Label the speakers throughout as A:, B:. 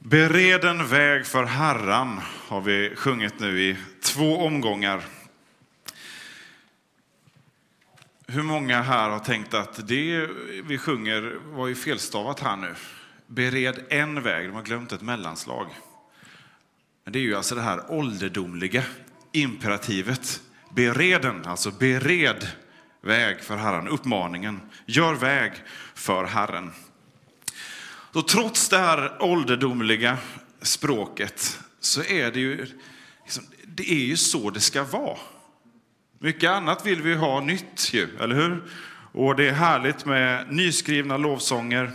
A: Bered en väg för Herran har vi sjungit nu i två omgångar. Hur många här har tänkt att det vi sjunger var ju felstavat här nu? Bered en väg, de har glömt ett mellanslag. Men det är ju alltså det här ålderdomliga imperativet. Bereden, alltså bered väg för Herren. Uppmaningen, gör väg för Herren. Så trots det här ålderdomliga språket så är det ju, liksom, det är ju så det ska vara. Mycket annat vill vi ha nytt ju, eller hur? Och det är härligt med nyskrivna lovsånger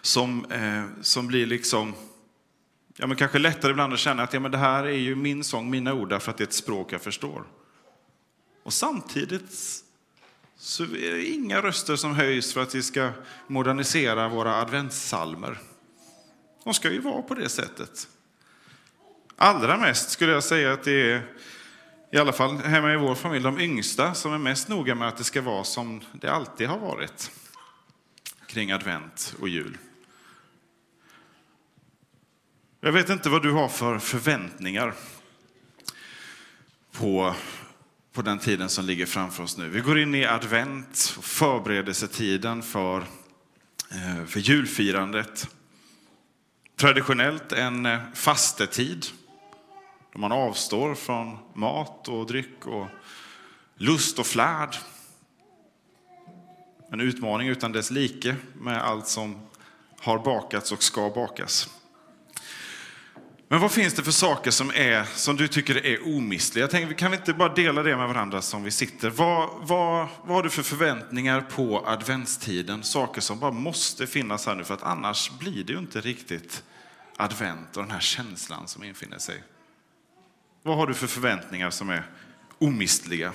A: som, eh, som blir liksom, ja men kanske lättare ibland att känna att ja, men det här är ju min sång, mina ord, därför att det är ett språk jag förstår. Och samtidigt så är det inga röster som höjs för att vi ska modernisera våra adventssalmer. De ska ju vara på det sättet. Allra mest skulle jag säga att det är, i alla fall hemma i vår familj, de yngsta som är mest noga med att det ska vara som det alltid har varit kring advent och jul. Jag vet inte vad du har för förväntningar på på den tiden som ligger framför oss nu. Vi går in i advent, och förberedelsetiden för, eh, för julfirandet. Traditionellt en eh, fastetid då man avstår från mat och dryck och lust och flärd. En utmaning utan dess like med allt som har bakats och ska bakas. Men vad finns det för saker som, är, som du tycker är omistliga? Jag tänker, kan vi inte bara dela det med varandra som vi sitter? Vad, vad, vad har du för förväntningar på adventstiden? Saker som bara måste finnas här nu, för att annars blir det ju inte riktigt advent och den här känslan som infinner sig. Vad har du för förväntningar som är omistliga?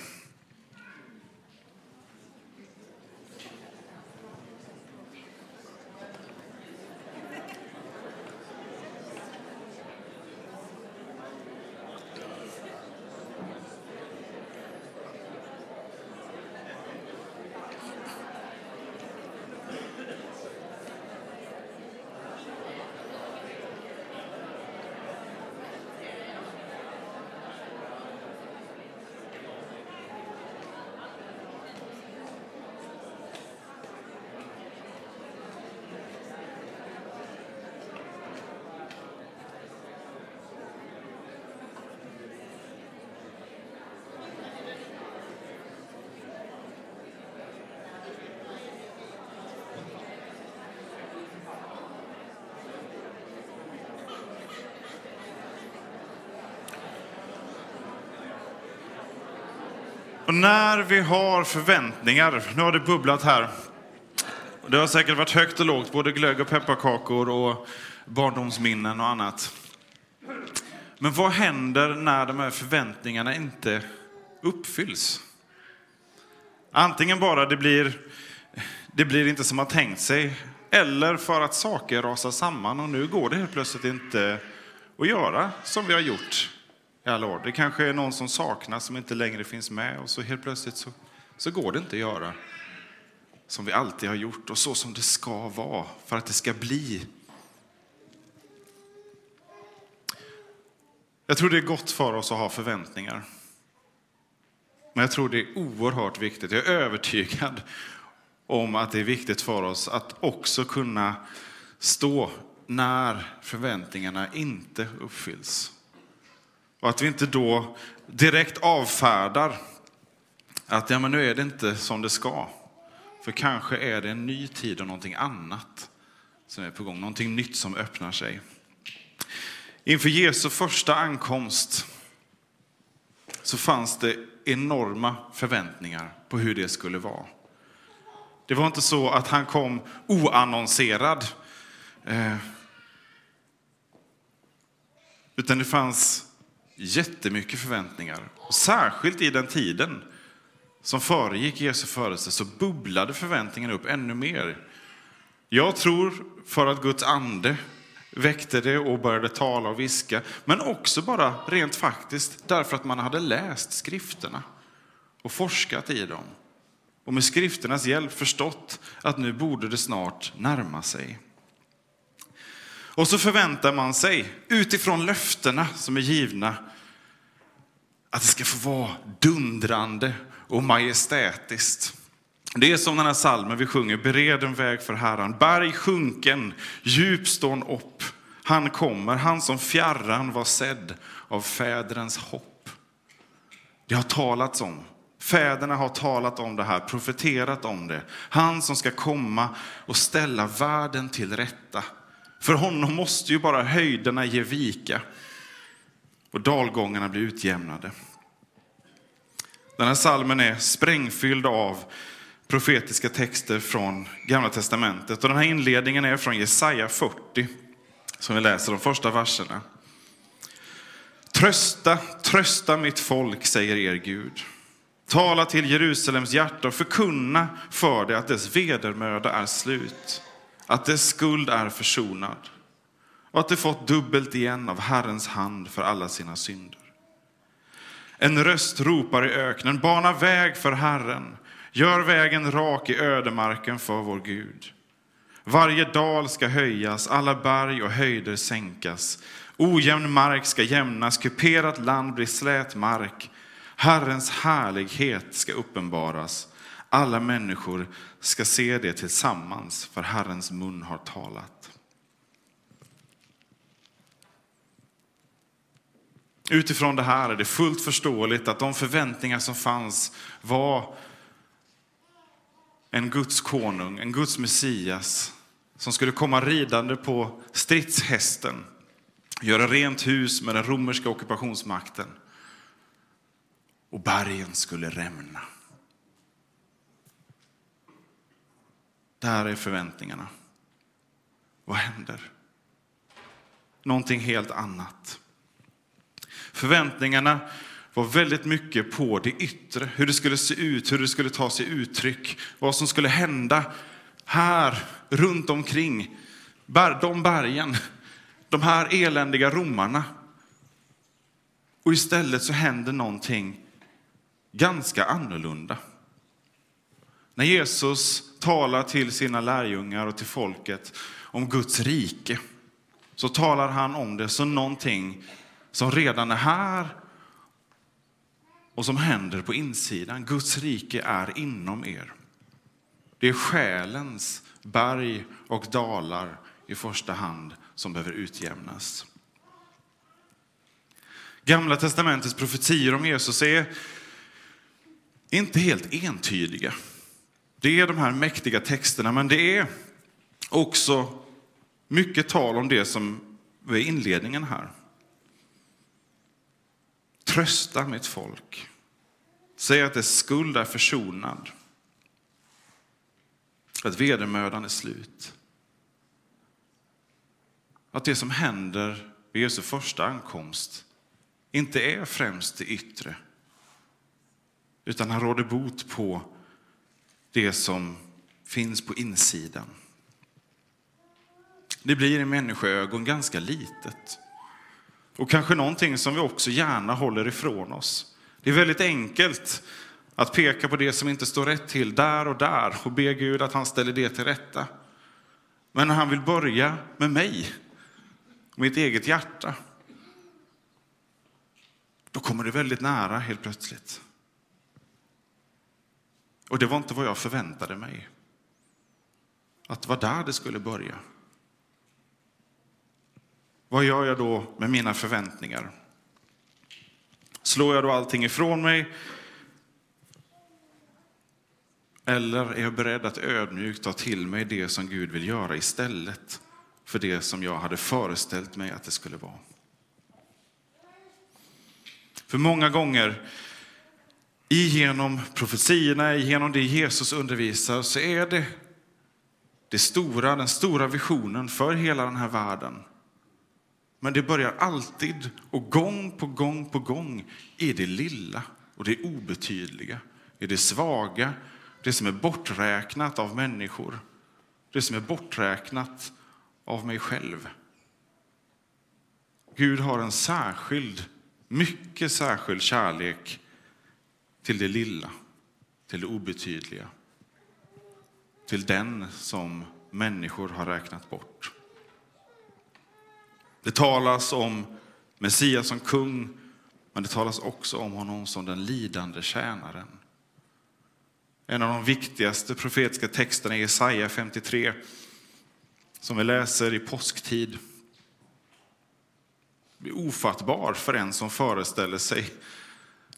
A: Och när vi har förväntningar, nu har det bubblat här. Det har säkert varit högt och lågt, både glögg och pepparkakor och barndomsminnen och annat. Men vad händer när de här förväntningarna inte uppfylls? Antingen bara det blir, det blir inte som man tänkt sig, eller för att saker rasar samman och nu går det helt plötsligt inte att göra som vi har gjort i alla år. Det kanske är någon som saknas som inte längre finns med och så helt plötsligt så, så går det inte att göra som vi alltid har gjort och så som det ska vara för att det ska bli. Jag tror det är gott för oss att ha förväntningar. Men jag tror det är oerhört viktigt, jag är övertygad om att det är viktigt för oss att också kunna stå när förväntningarna inte uppfylls. Och att vi inte då direkt avfärdar att ja, men nu är det inte som det ska. För kanske är det en ny tid och någonting annat som är på gång, någonting nytt som öppnar sig. Inför Jesu första ankomst så fanns det enorma förväntningar på hur det skulle vara. Det var inte så att han kom oannonserad. Eh, utan det fanns jättemycket förväntningar. Och särskilt i den tiden som föregick Jesu födelse så bubblade förväntningarna upp ännu mer. Jag tror för att Guds ande väckte det och började tala och viska, men också bara rent faktiskt därför att man hade läst skrifterna och forskat i dem och med skrifternas hjälp förstått att nu borde det snart närma sig. Och så förväntar man sig, utifrån löftena som är givna, att det ska få vara dundrande och majestätiskt. Det är som den här salmen vi sjunger, bered en väg för Herren. Berg sjunken, djup stån upp. Han kommer, han som fjärran var sedd av fädrens hopp. Det har talats om. Fäderna har talat om det här, profeterat om det. Han som ska komma och ställa världen till rätta. För honom måste ju bara höjderna ge vika och dalgångarna bli utjämnade. Den här salmen är sprängfylld av profetiska texter från Gamla Testamentet. Och den här inledningen är från Jesaja 40, som vi läser de första verserna. Trösta, trösta mitt folk, säger er Gud. Tala till Jerusalems hjärta och förkunna för det att dess vedermöda är slut, att dess skuld är försonad och att det fått dubbelt igen av Herrens hand för alla sina synder. En röst ropar i öknen, bana väg för Herren, gör vägen rak i ödemarken för vår Gud. Varje dal ska höjas, alla berg och höjder sänkas. Ojämn mark ska jämnas, kuperat land blir slät mark. Herrens härlighet ska uppenbaras. Alla människor ska se det tillsammans, för Herrens mun har talat. Utifrån det här är det fullt förståeligt att de förväntningar som fanns var en Guds konung, en Guds Messias som skulle komma ridande på stridshästen, göra rent hus med den romerska ockupationsmakten och bergen skulle rämna. Där är förväntningarna. Vad händer? Någonting helt annat. Förväntningarna var väldigt mycket på det yttre, hur det skulle se ut, hur det skulle ta sig uttryck, vad som skulle hända här runt omkring de bergen, de här eländiga romarna. Och istället så händer någonting ganska annorlunda. När Jesus talar till sina lärjungar och till folket om Guds rike så talar han om det som någonting som redan är här och som händer på insidan. Guds rike är inom er. Det är själens berg och dalar i första hand som behöver utjämnas. Gamla testamentets profetier om Jesus är inte helt entydiga. Det är de här mäktiga texterna, men det är också mycket tal om det som är inledningen här. Trösta mitt folk. Säg att dess skuld är försonad. Att vedermödan är slut. Att det som händer vid Jesu första ankomst inte är främst det yttre, utan han råder bot på det som finns på insidan. Det blir i människoögon ganska litet. Och kanske någonting som vi också gärna håller ifrån oss. Det är väldigt enkelt att peka på det som inte står rätt till där och där och be Gud att han ställer det till rätta. Men när han vill börja med mig, mitt eget hjärta, då kommer det väldigt nära helt plötsligt. Och det var inte vad jag förväntade mig. Att det var där det skulle börja. Vad gör jag då med mina förväntningar? Slår jag då allting ifrån mig? Eller är jag beredd att ödmjukt ta till mig det som Gud vill göra istället för det som jag hade föreställt mig att det skulle vara? För många gånger Genom profetierna, genom det Jesus undervisar, så är det det stora, den stora visionen för hela den här världen. Men det börjar alltid och gång på gång på gång i det lilla och det obetydliga, i det svaga, det som är borträknat av människor, det som är borträknat av mig själv. Gud har en särskild, mycket särskild kärlek till det lilla, till det obetydliga, till den som människor har räknat bort. Det talas om Messias som kung, men det talas också om honom som den lidande tjänaren. En av de viktigaste profetiska texterna är Jesaja 53, som vi läser i påsktid. Det är ofattbar för en som föreställer sig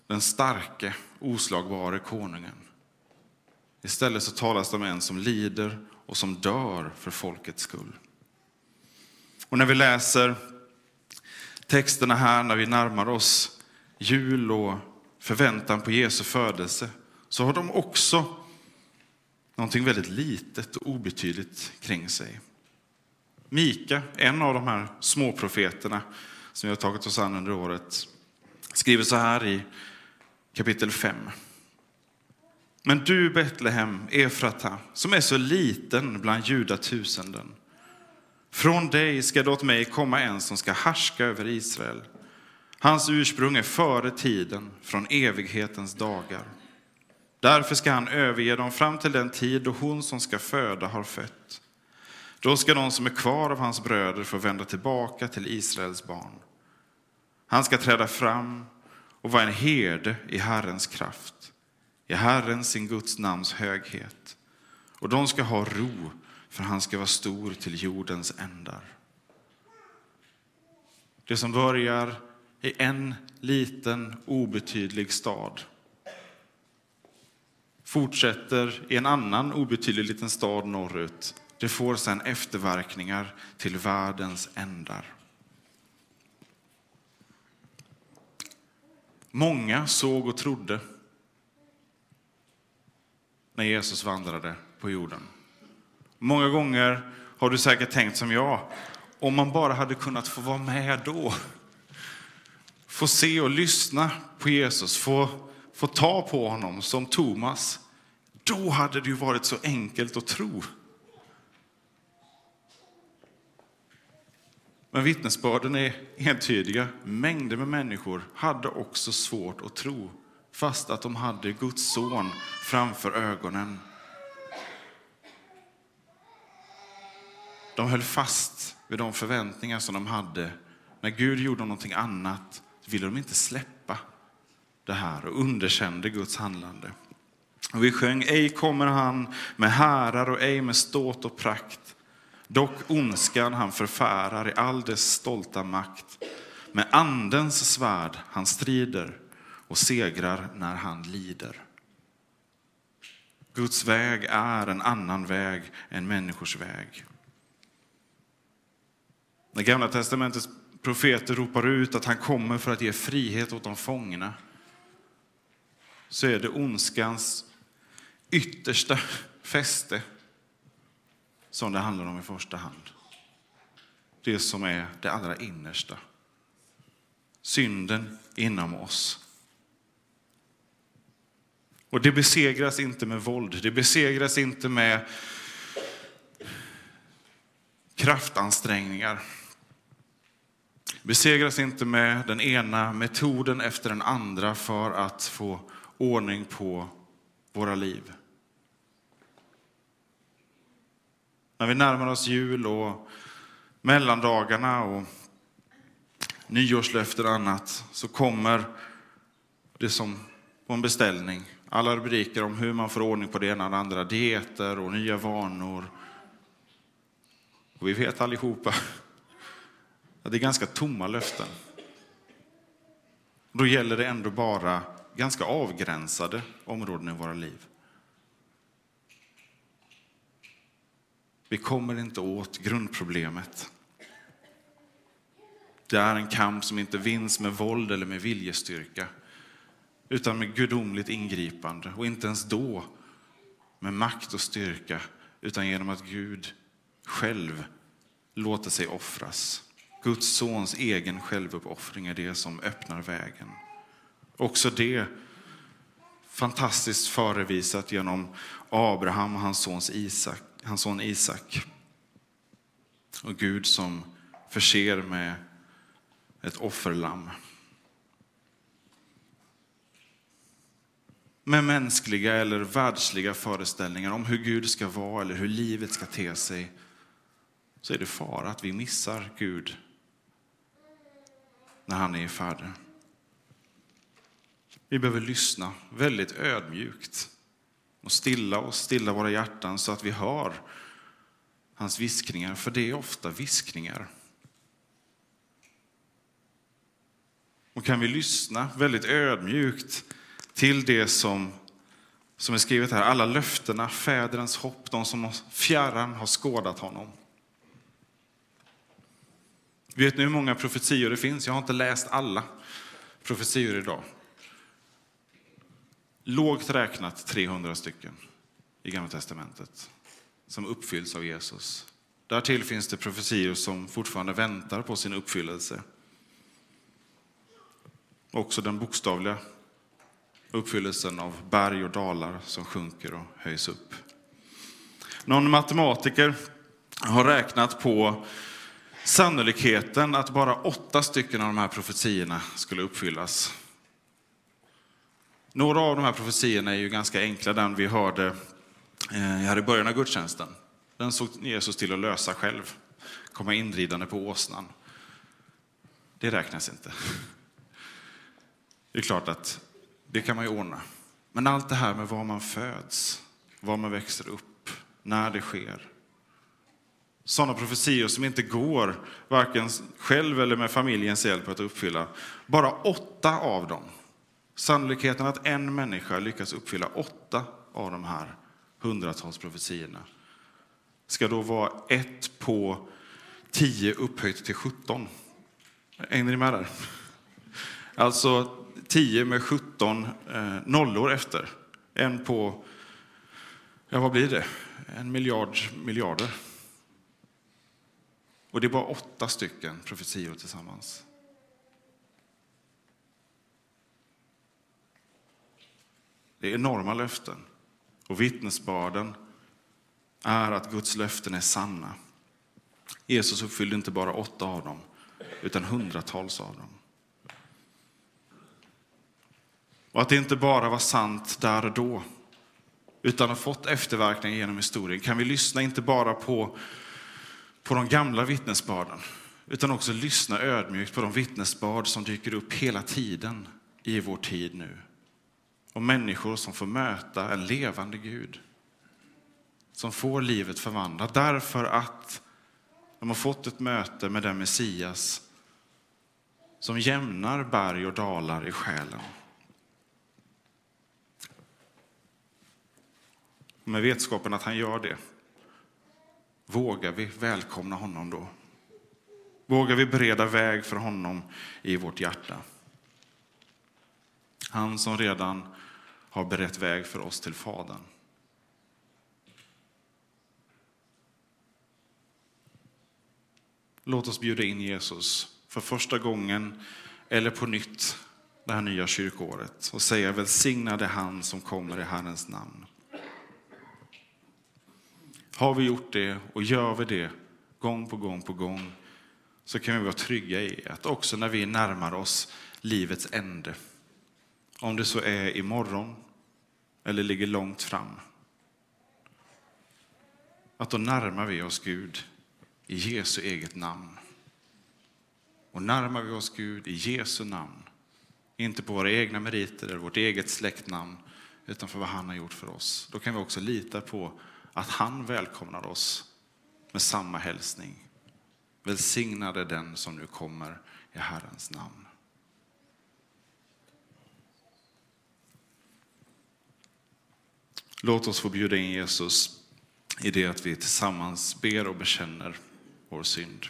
A: den starke, oslagbare konungen. Istället så talas det om en som lider och som dör för folkets skull. Och när vi läser texterna här, när vi närmar oss jul och förväntan på Jesu födelse, så har de också någonting väldigt litet och obetydligt kring sig. Mika, en av de här småprofeterna som vi har tagit oss an under året, skriver så här i kapitel 5. Men du Betlehem, Efrata, som är så liten bland judatusenden. Från dig ska det åt mig komma en som ska härska över Israel. Hans ursprung är före tiden, från evighetens dagar. Därför ska han överge dem fram till den tid då hon som ska föda har fött. Då ska de som är kvar av hans bröder få vända tillbaka till Israels barn. Han ska träda fram och var en herde i Herrens kraft, i Herrens, sin Guds namns höghet. Och de ska ha ro, för han ska vara stor till jordens ändar. Det som börjar i en liten obetydlig stad fortsätter i en annan obetydlig liten stad norrut. Det får sedan efterverkningar till världens ändar. Många såg och trodde när Jesus vandrade på jorden. Många gånger har du säkert tänkt som jag, om man bara hade kunnat få vara med då. Få se och lyssna på Jesus, få, få ta på honom som Thomas. Då hade det ju varit så enkelt att tro. Men vittnesbörden är entydiga. Mängder med människor hade också svårt att tro fast att de hade Guds son framför ögonen. De höll fast vid de förväntningar som de hade. När Gud gjorde någonting annat ville de inte släppa det här och underkände Guds handlande. Och vi sjöng, ej kommer han med härar och ej med ståt och prakt Dock ondskan han förfärar i all dess stolta makt. Med andens svärd han strider och segrar när han lider. Guds väg är en annan väg än människors väg. När Gamla testamentets profeter ropar ut att han kommer för att ge frihet åt de fångna så är det ondskans yttersta fäste som det handlar om i första hand. Det som är det allra innersta. Synden inom oss. Och det besegras inte med våld, det besegras inte med kraftansträngningar. Det besegras inte med den ena metoden efter den andra för att få ordning på våra liv. När vi närmar oss jul och mellandagarna och nyårslöften och annat så kommer det som på en beställning. Alla rubriker om hur man får ordning på det ena och det andra. Dieter och nya vanor. Och vi vet allihopa att det är ganska tomma löften. Då gäller det ändå bara ganska avgränsade områden i våra liv. Vi kommer inte åt grundproblemet. Det är en kamp som inte vinns med våld eller med viljestyrka. utan med gudomligt ingripande. Och inte ens då med makt och styrka, utan genom att Gud själv låter sig offras. Guds sons egen självuppoffring är det som öppnar vägen. Också det fantastiskt förevisat genom Abraham och hans, sons Isak, hans son Isak. Och Gud som förser med ett offerlamm. Med mänskliga eller världsliga föreställningar om hur Gud ska vara eller hur livet ska te sig så är det fara att vi missar Gud när han är i färdig. Vi behöver lyssna väldigt ödmjukt och stilla oss, stilla våra hjärtan så att vi hör hans viskningar, för det är ofta viskningar. Och kan vi lyssna väldigt ödmjukt till det som, som är skrivet här, alla löftena, fäderens hopp, de som fjärran har skådat honom. Vet ni hur många profetior det finns? Jag har inte läst alla profetior idag. Lågt räknat 300 stycken i Gamla Testamentet som uppfylls av Jesus. Därtill finns det profetior som fortfarande väntar på sin uppfyllelse. Också den bokstavliga uppfyllelsen av berg och dalar som sjunker och höjs upp. Någon matematiker har räknat på sannolikheten att bara åtta stycken av de här profetiorna skulle uppfyllas. Några av de här profetiorna är ju ganska enkla. Den vi hörde eh, här i början av gudstjänsten. Den såg Jesus till att lösa själv. Komma inridande på åsnan. Det räknas inte. Det är klart att det kan man ju ordna. Men allt det här med var man föds, var man växer upp, när det sker. Sådana profetior som inte går, varken själv eller med familjens hjälp, att uppfylla. Bara åtta av dem. Sannolikheten att en människa lyckas uppfylla åtta av de här hundratals profetiorna ska då vara ett på tio upphöjt till sjutton. Hänger ni med där? Alltså 10 med 17 eh, nollor efter. En på, ja vad blir det? En miljard miljarder. Och det är bara åtta stycken profetior tillsammans. Det är enorma löften. Och vittnesbörden är att Guds löften är sanna. Jesus uppfyllde inte bara åtta av dem, utan hundratals av dem. Och att det inte bara var sant där och då, utan har fått efterverkningar genom historien. Kan vi lyssna inte bara på, på de gamla vittnesbörden, utan också lyssna ödmjukt på de vittnesbörd som dyker upp hela tiden i vår tid nu. Om människor som får möta en levande Gud, som får livet förvandlat därför att de har fått ett möte med den Messias som jämnar berg och dalar i själen. med vetskapen att han gör det, vågar vi välkomna honom då? Vågar vi bereda väg för honom i vårt hjärta? Han som redan har berett väg för oss till Fadern. Låt oss bjuda in Jesus för första gången eller på nytt det här nya kyrkåret och säga välsignade han som kommer i Herrens namn. Har vi gjort det och gör vi det gång på gång på gång så kan vi vara trygga i att också när vi närmar oss livets ände, om det så är imorgon eller ligger långt fram, att då närmar vi oss Gud i Jesu eget namn. Och närmar vi oss Gud i Jesu namn, inte på våra egna meriter eller vårt eget släktnamn, utan för vad han har gjort för oss, då kan vi också lita på att han välkomnar oss med samma hälsning. Välsignade den som nu kommer i Herrens namn. Låt oss få bjuda in Jesus i det att vi tillsammans ber och bekänner vår synd.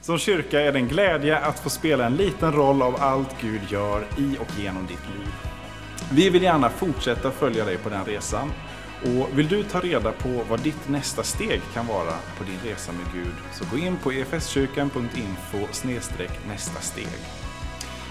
B: Som kyrka är det en glädje att få spela en liten roll av allt Gud gör i och genom ditt liv. Vi vill gärna fortsätta följa dig på den resan. Och vill du ta reda på vad ditt nästa steg kan vara på din resa med Gud så gå in på efskyrkan.info nästa steg.